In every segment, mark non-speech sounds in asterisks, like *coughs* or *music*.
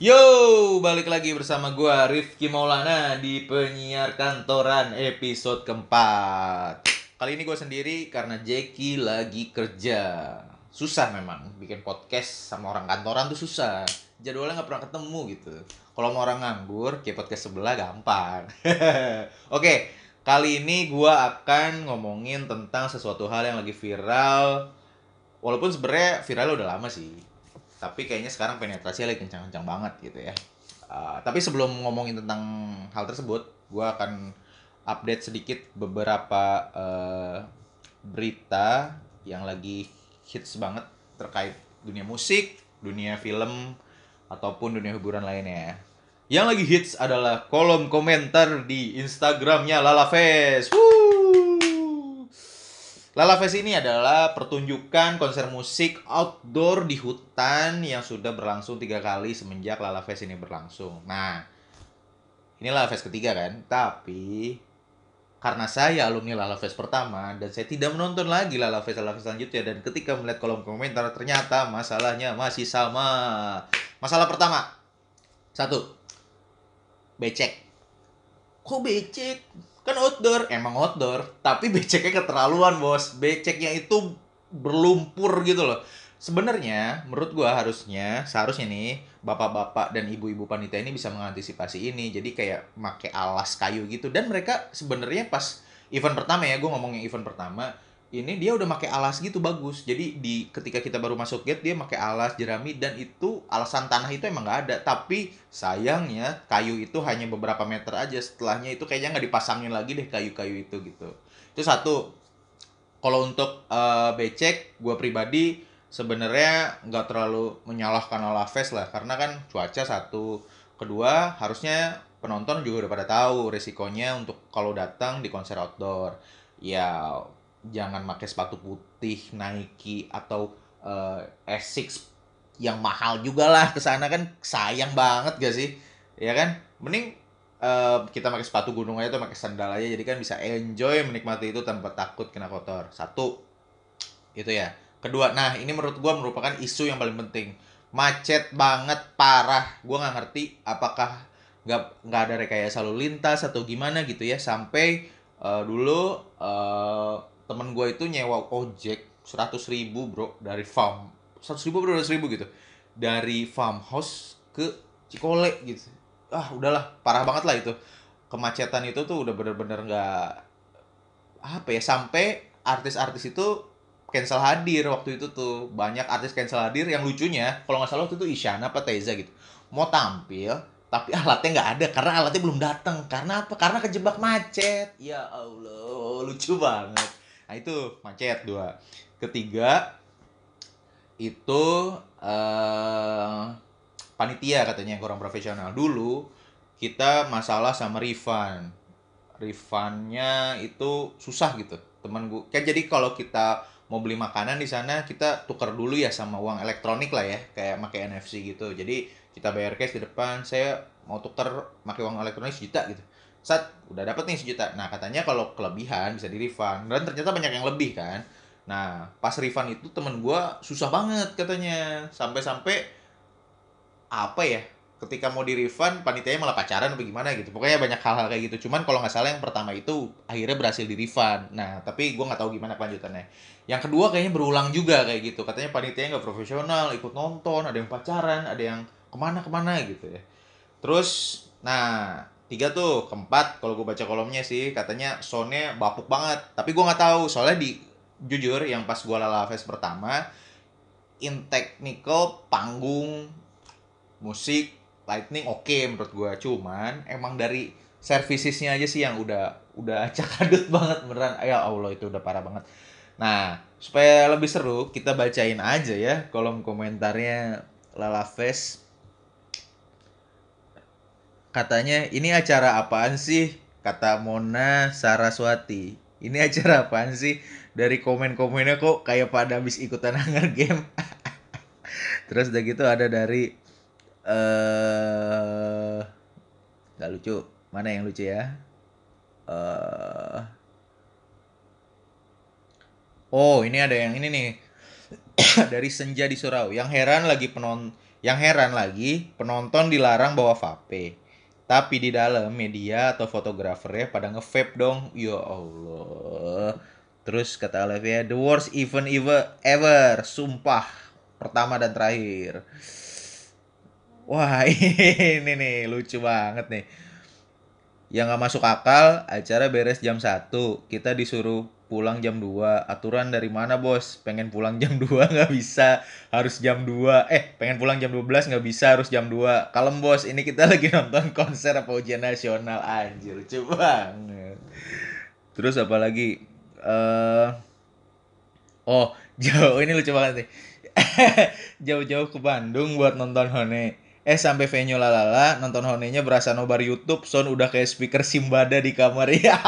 Yo, balik lagi bersama gua Rifki Maulana di penyiar kantoran episode keempat. Kali ini gue sendiri karena Jackie lagi kerja. Susah memang bikin podcast sama orang kantoran tuh susah. Jadwalnya nggak pernah ketemu gitu. Kalau mau orang nganggur, kayak podcast sebelah gampang. *laughs* Oke, kali ini gua akan ngomongin tentang sesuatu hal yang lagi viral. Walaupun sebenarnya viralnya udah lama sih tapi kayaknya sekarang penetrasi lagi kencang-kencang banget gitu ya. Uh, tapi sebelum ngomongin tentang hal tersebut, gue akan update sedikit beberapa uh, berita yang lagi hits banget terkait dunia musik, dunia film, ataupun dunia hiburan lainnya. Yang lagi hits adalah kolom komentar di Instagramnya Lala Fest. Woo! Lala Fest ini adalah pertunjukan konser musik outdoor di hutan yang sudah berlangsung tiga kali semenjak Lala Fest ini berlangsung. Nah, ini Lala Fest ketiga kan? Tapi karena saya alumni Lala Fest pertama dan saya tidak menonton lagi Lala Fest Lala Fest selanjutnya dan ketika melihat kolom komentar ternyata masalahnya masih sama. Masalah pertama, satu, becek. Kok becek? Kan outdoor. Emang outdoor tapi beceknya keterlaluan bos. Beceknya itu berlumpur gitu loh. Sebenarnya menurut gua harusnya seharusnya nih bapak-bapak dan ibu-ibu panitia ini bisa mengantisipasi ini. Jadi kayak make alas kayu gitu. Dan mereka sebenarnya pas event pertama ya gua ngomongnya event pertama ini dia udah pakai alas gitu bagus. Jadi di ketika kita baru masuk gate dia pakai alas jerami dan itu alasan tanah itu emang nggak ada. Tapi sayangnya kayu itu hanya beberapa meter aja. Setelahnya itu kayaknya nggak dipasangin lagi deh kayu-kayu itu gitu. Itu satu. Kalau untuk uh, becek gue pribadi sebenarnya nggak terlalu menyalahkan Alaves lah. Karena kan cuaca satu. Kedua harusnya penonton juga udah pada tahu resikonya untuk kalau datang di konser outdoor. Ya jangan pakai sepatu putih Nike atau uh, Asics yang mahal juga lah ke sana kan sayang banget gak sih? Ya kan? Mending uh, kita pakai sepatu gunung aja tuh pakai sandal aja jadi kan bisa enjoy menikmati itu tanpa takut kena kotor. Satu itu ya. Kedua nah ini menurut gua merupakan isu yang paling penting. Macet banget parah. Gua nggak ngerti apakah nggak nggak ada rekayasa lalu lintas atau gimana gitu ya. Sampai uh, dulu uh, temen gue itu nyewa ojek seratus ribu bro dari farm. seratus ribu bro seratus ribu gitu. Dari farmhouse ke Cikole gitu. Ah udahlah parah banget lah itu. Kemacetan itu tuh udah bener-bener nggak apa ya sampai artis-artis itu cancel hadir waktu itu tuh. Banyak artis cancel hadir yang lucunya kalau nggak salah waktu itu Isyana apa Teza gitu. Mau tampil tapi alatnya nggak ada karena alatnya belum datang karena apa? Karena kejebak macet. Ya Allah lucu banget Nah itu macet dua. Ketiga itu uh, panitia katanya yang kurang profesional. Dulu kita masalah sama refund. Refundnya itu susah gitu. Temen gue, kayak jadi kalau kita mau beli makanan di sana kita tukar dulu ya sama uang elektronik lah ya kayak pakai NFC gitu jadi kita bayar cash di depan saya mau tukar pakai uang elektronik sejuta gitu saat udah dapet nih sejuta. Nah katanya kalau kelebihan bisa di refund dan ternyata banyak yang lebih kan? Nah pas refund itu temen gue susah banget katanya. Sampai-sampai apa ya ketika mau di refund panitianya malah pacaran atau gimana gitu. Pokoknya banyak hal-hal kayak gitu. Cuman kalau nggak salah yang pertama itu akhirnya berhasil di refund nah tapi gue nggak tahu gimana kelanjutannya. Yang kedua kayaknya berulang juga kayak gitu. Katanya panitianya nggak profesional ikut nonton ada yang pacaran ada yang ke mana ke mana gitu ya. Terus nah tiga tuh keempat kalau gue baca kolomnya sih katanya soundnya bapuk banget. Tapi gue nggak tahu soalnya di jujur yang pas gue lala fest pertama in technical panggung musik lightning oke okay, menurut gue cuman emang dari servicesnya aja sih yang udah udah *laughs* cakadut banget beneran. Ya allah itu udah parah banget. Nah supaya lebih seru kita bacain aja ya kolom komentarnya Lala Fest katanya ini acara apaan sih? kata Mona Saraswati. Ini acara apaan sih? Dari komen-komennya kok kayak pada habis ikutan Hunger Game *laughs* terus udah gitu ada dari eh uh, nggak lucu. Mana yang lucu ya? Uh, oh ini ada yang ini nih. *coughs* Dari senja di surau. Yang heran lagi penon Yang heran lagi, penonton dilarang bawa vape. Tapi di dalam media atau fotografernya pada nge-vape dong. Ya Allah. Terus kata Olivia, the worst event ever, ever. Sumpah. Pertama dan terakhir. Wah *laughs* ini nih lucu banget nih. Yang gak masuk akal, acara beres jam 1. Kita disuruh pulang jam 2 aturan dari mana bos? Pengen pulang jam 2 *laughs* nggak bisa. Harus jam 2 eh pengen pulang jam 12 nggak bisa harus jam 2 kalem bos. Ini kita *laughs* lagi nonton konser apa ujian nasional. Anjir lucu banget. Terus apa lagi? Uh, oh *laughs* jauh. Ini lucu banget nih. Jauh-jauh ke Bandung buat nonton Hone. Eh sampai venue lalala nonton Hone-nya berasa nobar YouTube. Sound udah kayak speaker Simbada di kamar. Ya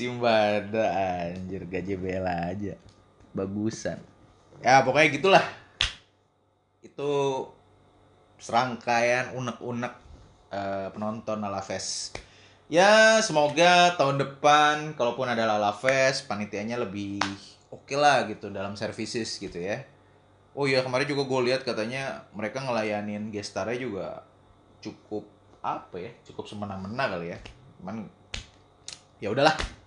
Simbada anjir gaji bela aja. Bagusan. Ya pokoknya gitulah. Itu serangkaian unek-unek uh, penonton Fest. Ya semoga tahun depan kalaupun ada Fest panitianya lebih oke okay lah gitu dalam services gitu ya. Oh iya kemarin juga gue lihat katanya mereka ngelayanin gestarnya juga cukup apa ya cukup semena-mena kali ya. Cuman ya udahlah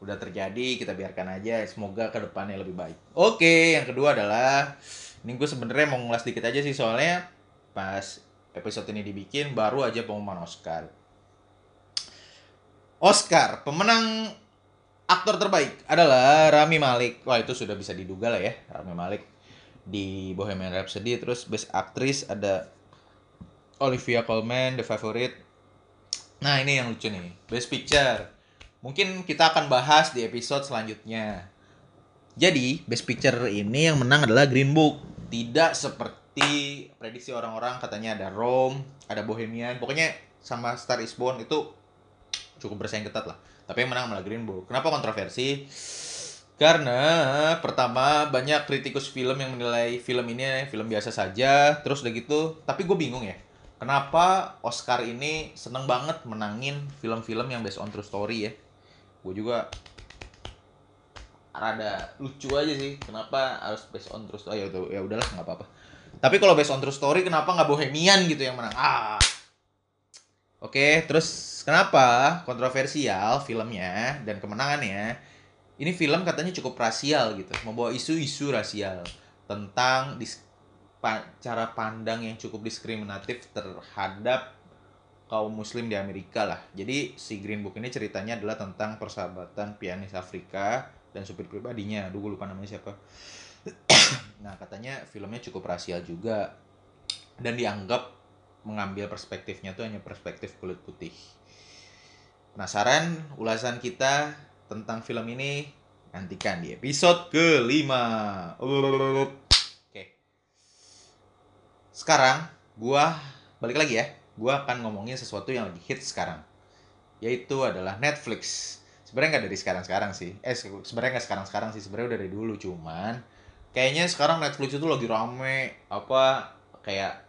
udah terjadi kita biarkan aja semoga ke depannya lebih baik. Oke yang kedua adalah ini gue sebenarnya mau ngulas dikit aja sih soalnya pas episode ini dibikin baru aja pengumuman Oscar. Oscar pemenang aktor terbaik adalah Rami Malik wah itu sudah bisa diduga lah ya Rami Malik di Bohemian Rhapsody. Terus best aktris ada Olivia Colman The Favorite. Nah ini yang lucu nih best picture Mungkin kita akan bahas di episode selanjutnya. Jadi, Best Picture ini yang menang adalah Green Book. Tidak seperti prediksi orang-orang katanya ada Rome, ada Bohemian. Pokoknya sama Star is Born itu cukup bersaing ketat lah. Tapi yang menang malah Green Book. Kenapa kontroversi? Karena pertama banyak kritikus film yang menilai film ini film biasa saja. Terus udah gitu, tapi gue bingung ya. Kenapa Oscar ini seneng banget menangin film-film yang based on true story ya? Gue juga rada lucu aja sih kenapa harus based on true story? Oh, ya ya udahlah nggak apa-apa. Tapi kalau based on true story kenapa nggak bohemian gitu yang menang? Ah. Oke terus kenapa kontroversial filmnya dan kemenangannya? Ini film katanya cukup rasial gitu membawa isu-isu rasial tentang cara pandang yang cukup diskriminatif terhadap kaum muslim di Amerika lah. Jadi si Green Book ini ceritanya adalah tentang persahabatan pianis Afrika dan supir pribadinya. Aduh gue lupa namanya siapa. *coughs* nah katanya filmnya cukup rasial juga dan dianggap mengambil perspektifnya tuh hanya perspektif kulit putih. Penasaran ulasan kita tentang film ini? Nantikan di episode kelima. Oke. Sekarang gua balik lagi ya gue akan ngomongin sesuatu yang lagi hit sekarang. Yaitu adalah Netflix. Sebenarnya nggak dari sekarang sekarang sih. Eh sebenarnya nggak sekarang sekarang sih. Sebenarnya dari dulu cuman kayaknya sekarang Netflix itu lagi rame apa kayak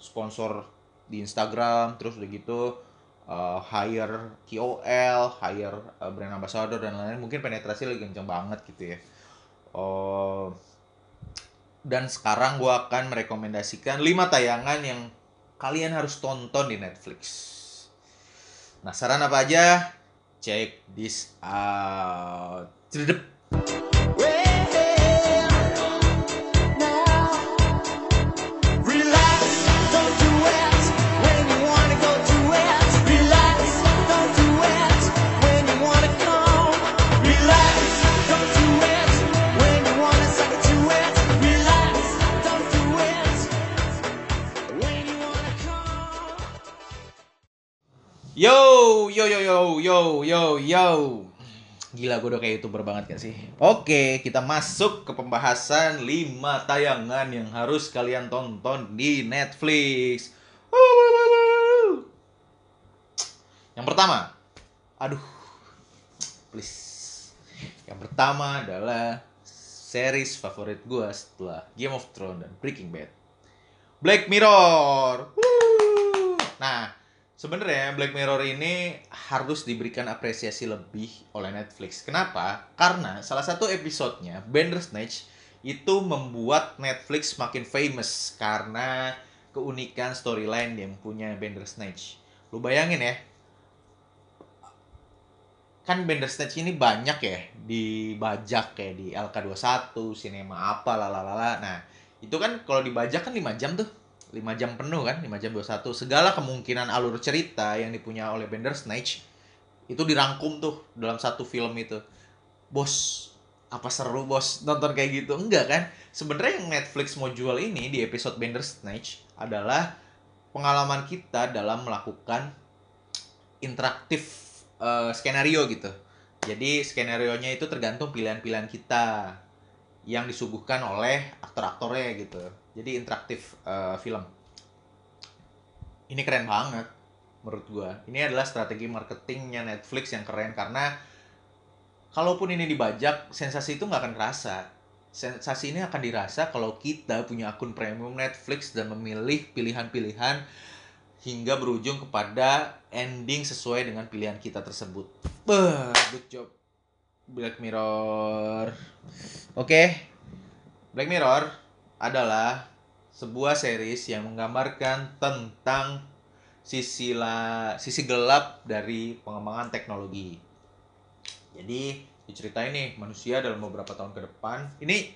sponsor di Instagram terus udah gitu uh, hire KOL hire uh, brand ambassador dan lain-lain. Mungkin penetrasi lagi kenceng banget gitu ya. Uh, dan sekarang gue akan merekomendasikan 5 tayangan yang kalian harus tonton di Netflix. Nah, saran apa aja? Check this out. Cedep. Yo, yo. Gila, gue udah kayak youtuber banget gak sih? Oke, kita masuk ke pembahasan 5 tayangan yang harus kalian tonton di Netflix. Yang pertama, aduh, please. Yang pertama adalah series favorit gue setelah Game of Thrones dan Breaking Bad. Black Mirror. Nah, Sebenarnya Black Mirror ini harus diberikan apresiasi lebih oleh Netflix. Kenapa? Karena salah satu episodenya Bandersnatch itu membuat Netflix makin famous karena keunikan storyline yang punya Bandersnatch. Lu bayangin ya, kan Bandersnatch ini banyak ya dibajak kayak di LK21, sinema apa lalalala. Nah, itu kan kalau dibajak kan 5 jam tuh. 5 jam penuh kan, 5 jam 21. Segala kemungkinan alur cerita yang dipunya oleh Bandersnatch itu dirangkum tuh dalam satu film itu. Bos, apa seru bos nonton kayak gitu enggak kan sebenarnya yang Netflix mau jual ini di episode Bandersnatch adalah pengalaman kita dalam melakukan interaktif uh, skenario gitu jadi skenario nya itu tergantung pilihan-pilihan kita yang disuguhkan oleh aktor-aktornya gitu jadi interaktif uh, film ini keren banget menurut gua ini adalah strategi marketingnya Netflix yang keren karena kalaupun ini dibajak sensasi itu nggak akan kerasa sensasi ini akan dirasa kalau kita punya akun premium Netflix dan memilih pilihan-pilihan hingga berujung kepada ending sesuai dengan pilihan kita tersebut. Bah, good job. Black Mirror. Oke. Okay. Black Mirror adalah sebuah series yang menggambarkan tentang sisi la, sisi gelap dari pengembangan teknologi jadi diceritain nih manusia dalam beberapa tahun ke depan. Ini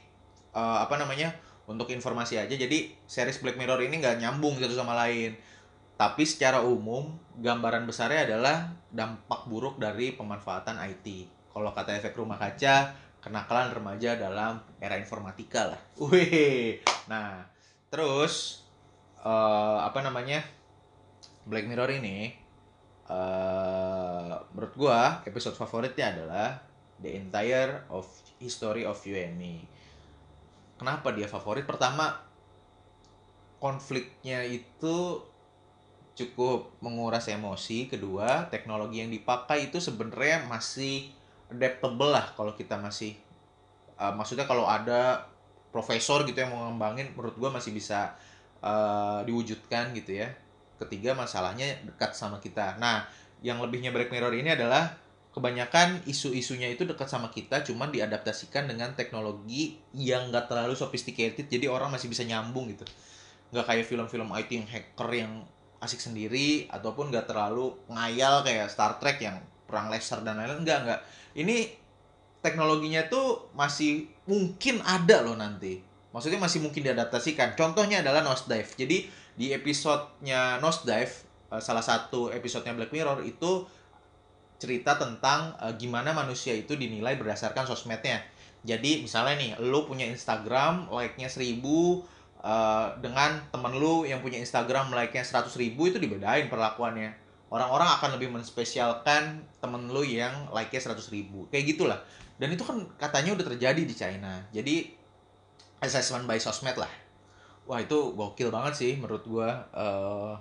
uh, apa namanya? Untuk informasi aja. Jadi series Black Mirror ini nggak nyambung satu sama lain. Tapi secara umum gambaran besarnya adalah dampak buruk dari pemanfaatan IT. Kalau kata efek rumah kaca, kenakalan remaja dalam era informatika lah. Wih. Nah, terus uh, apa namanya? Black Mirror ini uh, menurut gua episode favoritnya adalah the entire of history of you and me. Kenapa dia favorit? Pertama, konfliknya itu cukup menguras emosi. Kedua, teknologi yang dipakai itu sebenarnya masih adaptable lah kalau kita masih uh, maksudnya kalau ada profesor gitu yang mau ngembangin menurut gua masih bisa uh, diwujudkan gitu ya. Ketiga masalahnya dekat sama kita. Nah yang lebihnya Black Mirror ini adalah kebanyakan isu-isunya itu dekat sama kita cuman diadaptasikan dengan teknologi yang gak terlalu sophisticated jadi orang masih bisa nyambung gitu. Nggak kayak film-film IT yang hacker yang asik sendiri ataupun gak terlalu ngayal kayak Star Trek yang perang laser dan lain-lain enggak enggak ini teknologinya tuh masih mungkin ada loh nanti maksudnya masih mungkin diadaptasikan contohnya adalah Nosedive jadi di episodenya Nosedive uh, salah satu episodenya Black Mirror itu cerita tentang uh, gimana manusia itu dinilai berdasarkan sosmednya. Jadi misalnya nih, lu punya Instagram, like-nya 1000 uh, dengan temen lu yang punya Instagram like-nya 100 ribu itu dibedain perlakuannya. Orang-orang akan lebih menspesialkan temen lu yang like-nya 100 ribu. Kayak gitulah. Dan itu kan katanya udah terjadi di China. Jadi assessment by sosmed lah wah itu gokil banget sih menurut gua uh,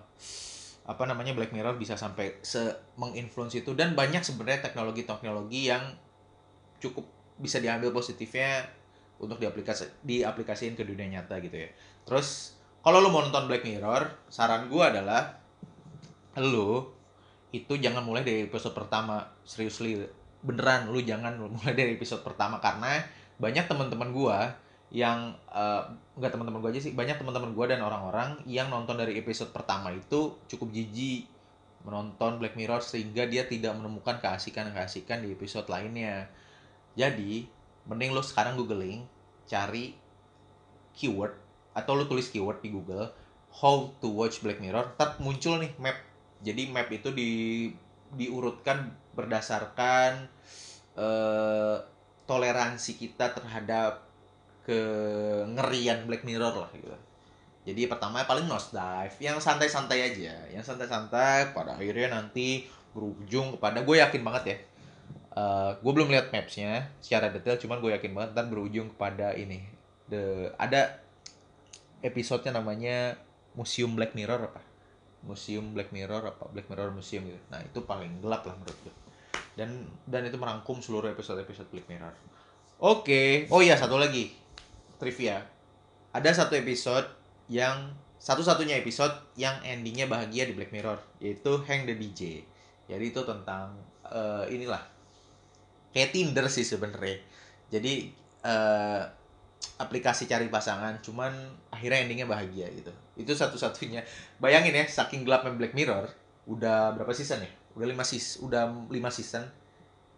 apa namanya Black Mirror bisa sampai se menginfluence itu dan banyak sebenarnya teknologi-teknologi yang cukup bisa diambil positifnya untuk diaplikasi diaplikasiin ke dunia nyata gitu ya. Terus kalau lo mau nonton Black Mirror, saran gua adalah lo itu jangan mulai dari episode pertama. Seriously beneran lu jangan mulai dari episode pertama. Karena banyak teman-teman gua yang uh, nggak teman-teman gue aja sih banyak teman-teman gue dan orang-orang yang nonton dari episode pertama itu cukup jijik menonton Black Mirror sehingga dia tidak menemukan keasikan keasikan di episode lainnya. Jadi mending lo sekarang googling cari keyword atau lo tulis keyword di Google how to watch Black Mirror tetap muncul nih map jadi map itu di diurutkan berdasarkan uh, toleransi kita terhadap kengerian Black Mirror lah gitu. Jadi pertama paling dive yang santai-santai aja, yang santai-santai pada akhirnya nanti berujung kepada gue yakin banget ya. Uh, gue belum lihat mapsnya secara detail, cuman gue yakin banget dan berujung kepada ini. The ada episodenya namanya Museum Black Mirror apa? Museum Black Mirror apa? Black Mirror Museum gitu. Nah itu paling gelap lah menurut gue. Dan dan itu merangkum seluruh episode-episode Black Mirror. Oke, okay. oh iya satu lagi trivia. Ada satu episode yang satu-satunya episode yang endingnya bahagia di Black Mirror yaitu Hang the DJ. Jadi itu tentang uh, inilah kayak Tinder sih sebenarnya. Jadi uh, aplikasi cari pasangan cuman akhirnya endingnya bahagia gitu. Itu satu-satunya. Bayangin ya saking gelapnya Black Mirror udah berapa season ya? Udah lima season udah lima season.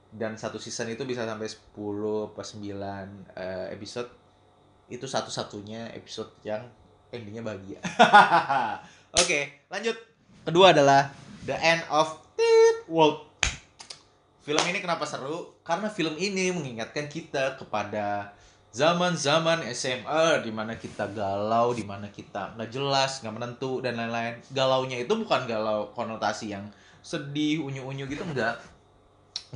Dan satu season itu bisa sampai 10 pas 9 uh, episode. Itu satu-satunya episode yang endingnya bahagia. *laughs* Oke okay, lanjut. Kedua adalah The End of Tit World. Film ini kenapa seru? Karena film ini mengingatkan kita kepada zaman-zaman SMA di mana kita galau, di mana kita nggak jelas, nggak menentu dan lain-lain. Galaunya itu bukan galau konotasi yang sedih, unyu-unyu gitu enggak.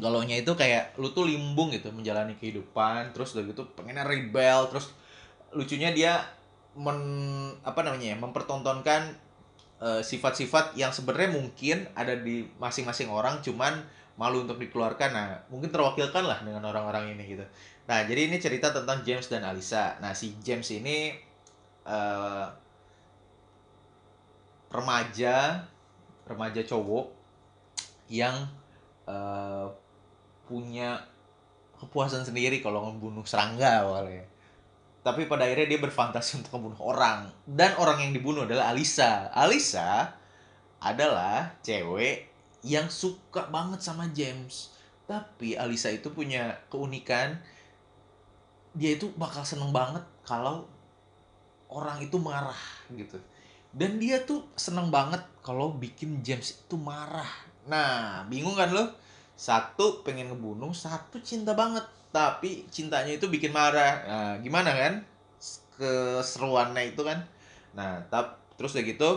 Galaunya itu kayak lu tuh limbung gitu menjalani kehidupan, terus udah gitu pengennya rebel, terus lucunya dia men apa namanya ya, mempertontonkan uh, sifat-sifat yang sebenarnya mungkin ada di masing-masing orang cuman malu untuk dikeluarkan. Nah, mungkin terwakilkan lah dengan orang-orang ini gitu Nah, jadi ini cerita tentang James dan Alisa. Nah, si James ini uh, remaja, remaja cowok yang uh, punya kepuasan sendiri kalau membunuh serangga awalnya. Tapi pada akhirnya dia berfantasi *laughs* untuk membunuh orang. Dan orang yang dibunuh adalah Alisa. Alisa adalah cewek yang suka banget sama James. Tapi Alisa itu punya keunikan dia itu bakal seneng banget kalau orang itu marah gitu. Dan dia tuh seneng banget kalau bikin James itu marah. Nah bingung kan lo? Satu pengen ngebunuh satu cinta banget. Tapi cintanya itu bikin marah. Nah gimana kan? Keseruannya itu kan? Nah tap terus udah gitu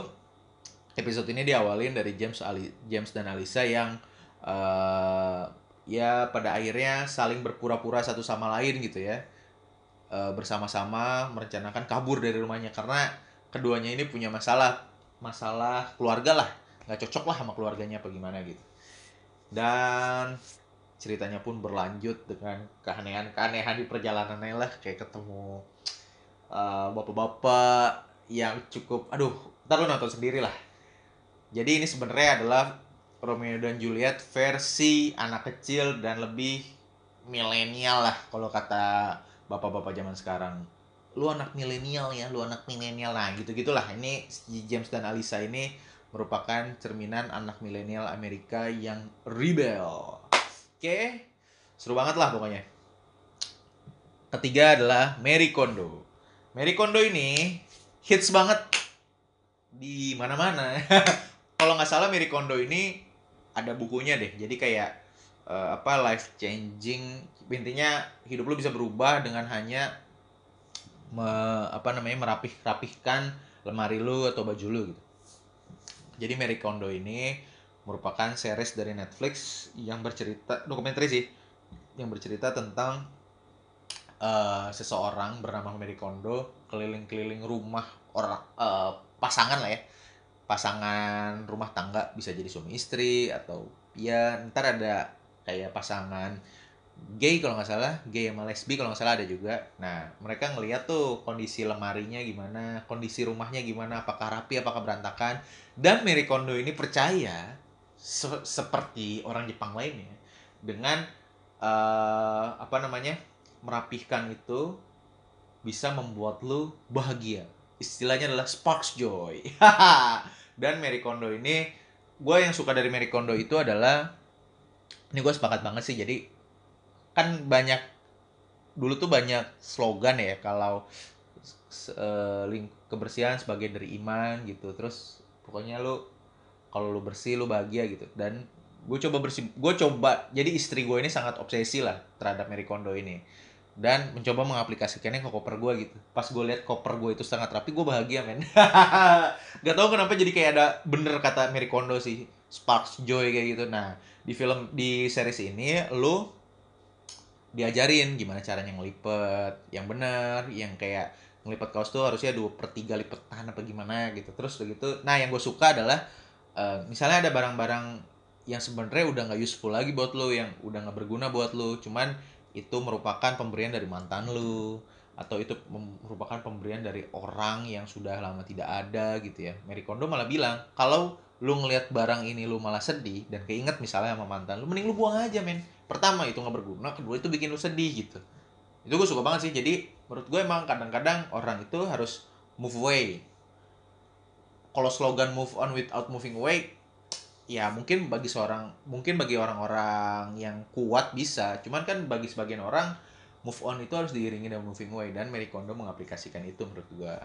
episode ini diawalin dari James Ali James dan Alisa yang uh, ya pada akhirnya saling berpura-pura satu sama lain gitu ya. Uh, bersama-sama merencanakan kabur dari rumahnya karena keduanya ini punya masalah masalah keluarga lah. Nggak cocok lah sama keluarganya apa gimana gitu. Dan ceritanya pun berlanjut dengan keanehan-keanehan di perjalanannya lah kayak ketemu uh, bapak-bapak yang cukup aduh ntar lu nonton sendiri lah jadi ini sebenarnya adalah Romeo dan Juliet versi anak kecil dan lebih milenial lah kalau kata bapak-bapak zaman sekarang. Lu anak milenial ya lu anak milenial. Nah gitu gitulah ini James dan Alisa ini merupakan cerminan anak milenial Amerika yang rebel. Oke seru banget lah pokoknya. Ketiga adalah Mary Kondo. Mary Kondo ini hits banget di mana-mana *laughs* kalau nggak salah Mary Kondo ini ada bukunya deh. Jadi kayak uh, apa life changing. Intinya hidup lu bisa berubah dengan hanya me, apa namanya merapih rapihkan lemari lu atau baju lu gitu. Jadi Mary Kondo ini merupakan series dari Netflix yang bercerita dokumenter sih yang bercerita tentang uh, seseorang bernama Mary Kondo keliling-keliling rumah orang uh, pasangan lah ya pasangan rumah tangga bisa jadi suami istri atau ya ntar ada kayak pasangan gay kalau nggak salah gay sama lesbi kalau nggak salah ada juga. Nah mereka ngeliat tuh kondisi lemarinya gimana kondisi rumahnya gimana apakah rapi apakah berantakan. Dan Mary Kondo ini percaya se seperti orang Jepang lainnya dengan uh, apa namanya merapihkan itu bisa membuat lu bahagia istilahnya adalah sparks joy. *laughs* Dan Mary Kondo ini gue yang suka dari Mary Kondo itu adalah ini gue sepakat banget sih jadi kan banyak dulu tuh banyak slogan ya kalau uh, link kebersihan sebagai dari iman gitu terus pokoknya lu kalau lu bersih lu bahagia gitu. Dan gue coba bersih gue coba jadi istri gue ini sangat obsesi lah terhadap Mary Kondo ini dan mencoba mengaplikasikannya ke koper gue gitu. Pas gue lihat koper gue itu sangat rapi gue bahagia men. *laughs* Gak tau kenapa jadi kayak ada bener kata Mary Kondo sih. Sparks joy kayak gitu. Nah di film di series ini lu diajarin gimana caranya ngelipet yang benar yang kayak ngelipet kaos tuh harusnya dua per tiga lipetan apa gimana gitu. Terus begitu nah yang gue suka adalah uh, misalnya ada barang-barang yang sebenarnya udah nggak useful lagi buat lo yang udah nggak berguna buat lo cuman itu merupakan pemberian dari mantan lo atau itu merupakan pemberian dari orang yang sudah lama tidak ada gitu ya. Mary Kondo malah bilang kalau lu ngelihat barang ini lu malah sedih dan keinget misalnya sama mantan lu mending lu buang aja men. Pertama itu nggak berguna kedua itu bikin lu sedih gitu. Itu gue suka banget sih. Jadi menurut gue emang kadang-kadang orang itu harus move away. Kalau slogan move on without moving away ya mungkin bagi seorang mungkin bagi orang-orang yang kuat bisa. Cuman kan bagi sebagian orang move on itu harus diiringi dengan moving away dan Mary Kondo mengaplikasikan itu menurut gua.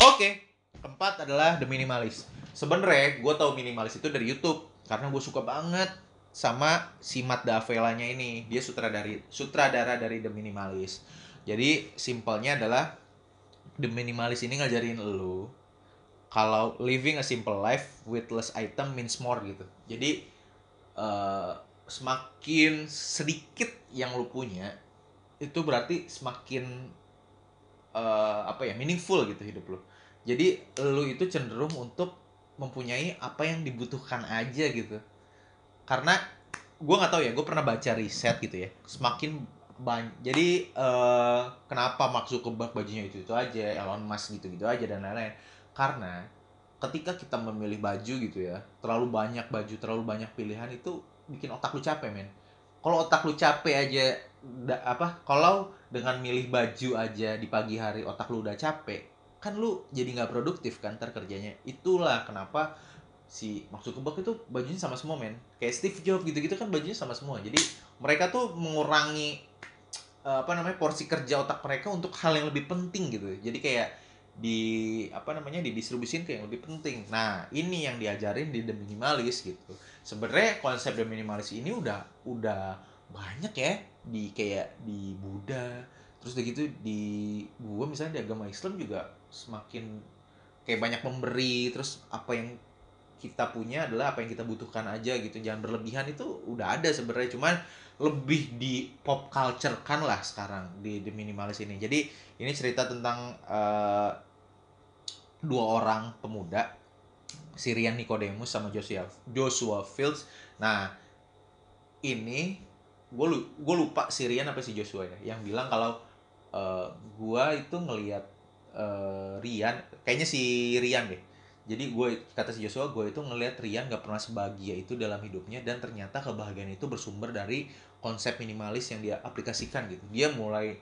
Oke keempat adalah The Minimalist. Sebenarnya gue tahu minimalis itu dari YouTube. Karena gue suka banget sama si Matt Davellanya ini. Dia sutradara sutradara dari The Minimalist. Jadi simpelnya adalah The Minimalist ini ngajarin lu kalau living a simple life with less item means more gitu. Jadi uh, semakin sedikit yang lu punya itu berarti semakin uh, apa ya meaningful gitu hidup lu. Jadi lu itu cenderung untuk mempunyai apa yang dibutuhkan aja gitu. Karena gue nggak tahu ya gue pernah baca riset gitu ya semakin banyak jadi uh, kenapa maksud kebak bajunya itu itu aja Elon Musk gitu gitu aja dan lain-lain karena ketika kita memilih baju gitu ya terlalu banyak baju terlalu banyak pilihan itu bikin otak lu capek men. Kalau otak lu capek aja da, apa kalau dengan milih baju aja di pagi hari otak lu udah capek kan lu jadi nggak produktif kan terkerjanya. Itulah kenapa si maksud kebak itu bajunya sama semua men. Kayak Steve Jobs gitu-gitu kan bajunya sama semua. Jadi mereka tuh mengurangi apa namanya porsi kerja otak mereka untuk hal yang lebih penting gitu. Jadi kayak di apa namanya didistribusin ke yang lebih penting. Nah, ini yang diajarin di The Minimalist gitu. Sebenarnya konsep The Minimalist ini udah udah banyak ya di kayak di Buddha, terus begitu di gua misalnya di agama Islam juga semakin kayak banyak memberi, terus apa yang kita punya adalah apa yang kita butuhkan aja gitu. Jangan berlebihan itu udah ada sebenarnya, cuman lebih di pop culture kan lah sekarang di The Minimalist ini. Jadi ini cerita tentang uh, dua orang pemuda, Sirian Nicodemus sama Joshua Joshua Fields. Nah, ini gue gue lupa Sirian apa si Joshua ya, yang bilang kalau uh, gua itu ngelihat uh, Rian, kayaknya si Rian deh. Jadi gue kata si Joshua, gue itu ngelihat Rian gak pernah sebahagia itu dalam hidupnya dan ternyata kebahagiaan itu bersumber dari konsep minimalis yang dia aplikasikan gitu. Dia mulai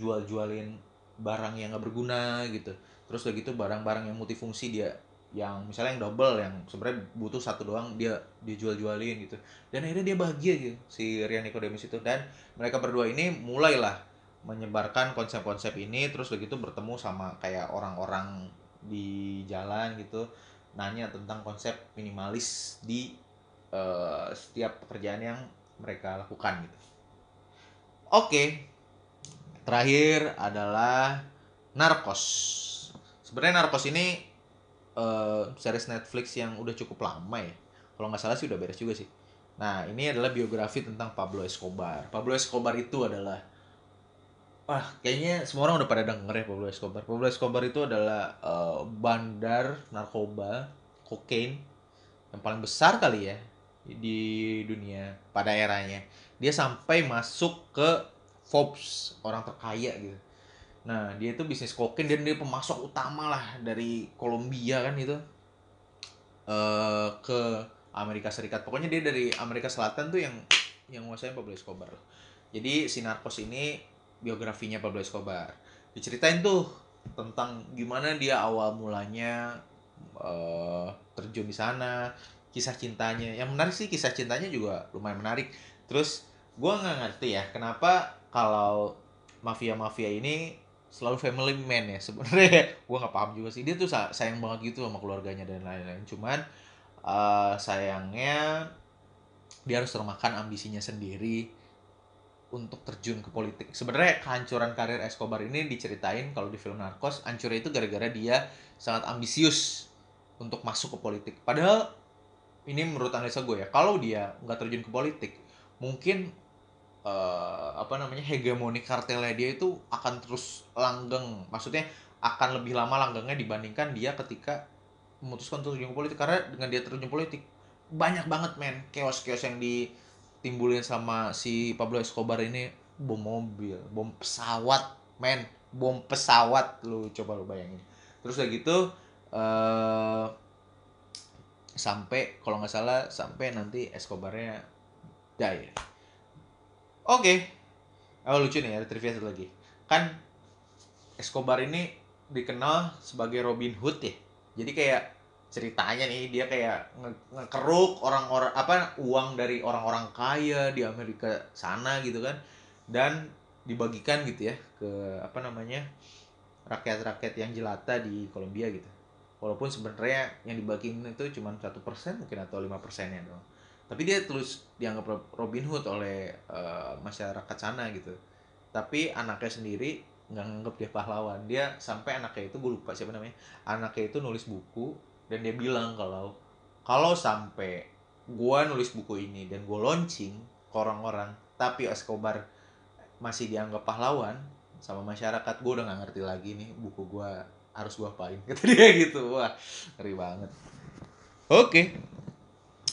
jual-jualin barang yang gak berguna gitu. Terus udah gitu barang-barang yang multifungsi dia yang misalnya yang double yang sebenarnya butuh satu doang dia dijual jualin gitu. Dan akhirnya dia bahagia gitu si Rian Nicodemus itu. Dan mereka berdua ini mulailah menyebarkan konsep-konsep ini terus begitu bertemu sama kayak orang-orang di jalan gitu nanya tentang konsep minimalis di uh, setiap pekerjaan yang mereka lakukan gitu. Oke terakhir adalah narkos. Sebenarnya narkos ini uh, series Netflix yang udah cukup lama ya. Kalau nggak salah sih udah beres juga sih. Nah ini adalah biografi tentang Pablo Escobar. Pablo Escobar itu adalah wah kayaknya semua orang udah pada denger ya Pablo Escobar. Pablo Escobar itu adalah uh, bandar narkoba kokain yang paling besar kali ya di dunia pada eranya. Dia sampai masuk ke Forbes orang terkaya gitu. Nah dia itu bisnis kokain dan dia pemasok utama lah dari Kolombia kan itu uh, ke Amerika Serikat. Pokoknya dia dari Amerika Selatan tuh yang yang menguasai Pablo Escobar. Jadi si narkos ini biografinya Pablo Escobar. Diceritain tuh tentang gimana dia awal mulanya uh, terjun di sana kisah cintanya. Yang menarik sih kisah cintanya juga lumayan menarik. Terus gue nggak ngerti ya kenapa kalau mafia mafia ini selalu family man ya sebenarnya. *laughs* Gue nggak paham juga sih. Dia tuh sayang banget gitu sama keluarganya dan lain-lain. Cuman uh, sayangnya dia harus termakan ambisinya sendiri untuk terjun ke politik. Sebenarnya kehancuran karir Escobar ini diceritain kalau di film Narcos hancurnya itu gara-gara dia sangat ambisius untuk masuk ke politik. Padahal ini menurut analisa gue ya kalau dia nggak terjun ke politik mungkin uh, apa namanya hegemoni kartelnya dia itu akan terus langgeng. Maksudnya akan lebih lama langgengnya dibandingkan dia ketika memutuskan untuk terjun politik. Karena dengan dia terjun politik banyak banget men chaos-chaos yang ditimbulin sama si Pablo Escobar ini bom mobil bom pesawat men bom pesawat lu coba lu bayangin terus udah gitu uh, sampai kalau nggak salah sampai nanti Escobarnya die Oke. Okay. Oh lucu nih ada trivia satu lagi. Kan Escobar ini dikenal sebagai Robin Hood ya jadi kayak ceritanya nih dia kayak nge- ngekeruk orang-orang apa uang dari orang-orang kaya di Amerika sana gitu kan. Dan dibagikan gitu ya ke apa namanya rakyat-rakyat yang jelata di Kolombia gitu. Walaupun sebenarnya yang dibagiin itu cuma satu persen mungkin atau lima persennya dong tapi dia terus dianggap Ro- Robin Hood oleh eh, masyarakat sana gitu. Tapi anaknya sendiri nggak nganggap dia pahlawan. Dia sampai anaknya itu gue lupa siapa namanya anaknya itu nulis buku dan dia bilang kalau kalau sampai gua nulis buku ini dan gue launching ke orang-orang tapi Escobar masih dianggap pahlawan sama masyarakat gue udah nggak ngerti lagi nih buku gua harus gua apain. *laughs* Kata dia gitu. Wah ngeri banget. Oke.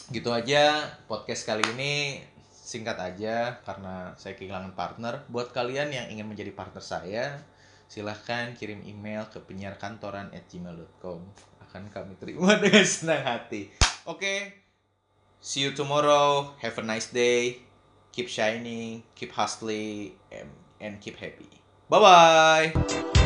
Gitu aja podcast kali ini. Singkat aja karena saya kehilangan partner. Buat kalian yang ingin menjadi partner saya silahkan kirim email ke penyiarkantoran at gmail.com akan kami terima *laughs* dengan senang hati. Oke see you tomorrow. Have a nice day. Keep shining keep hustling and, and keep happy. Bye bye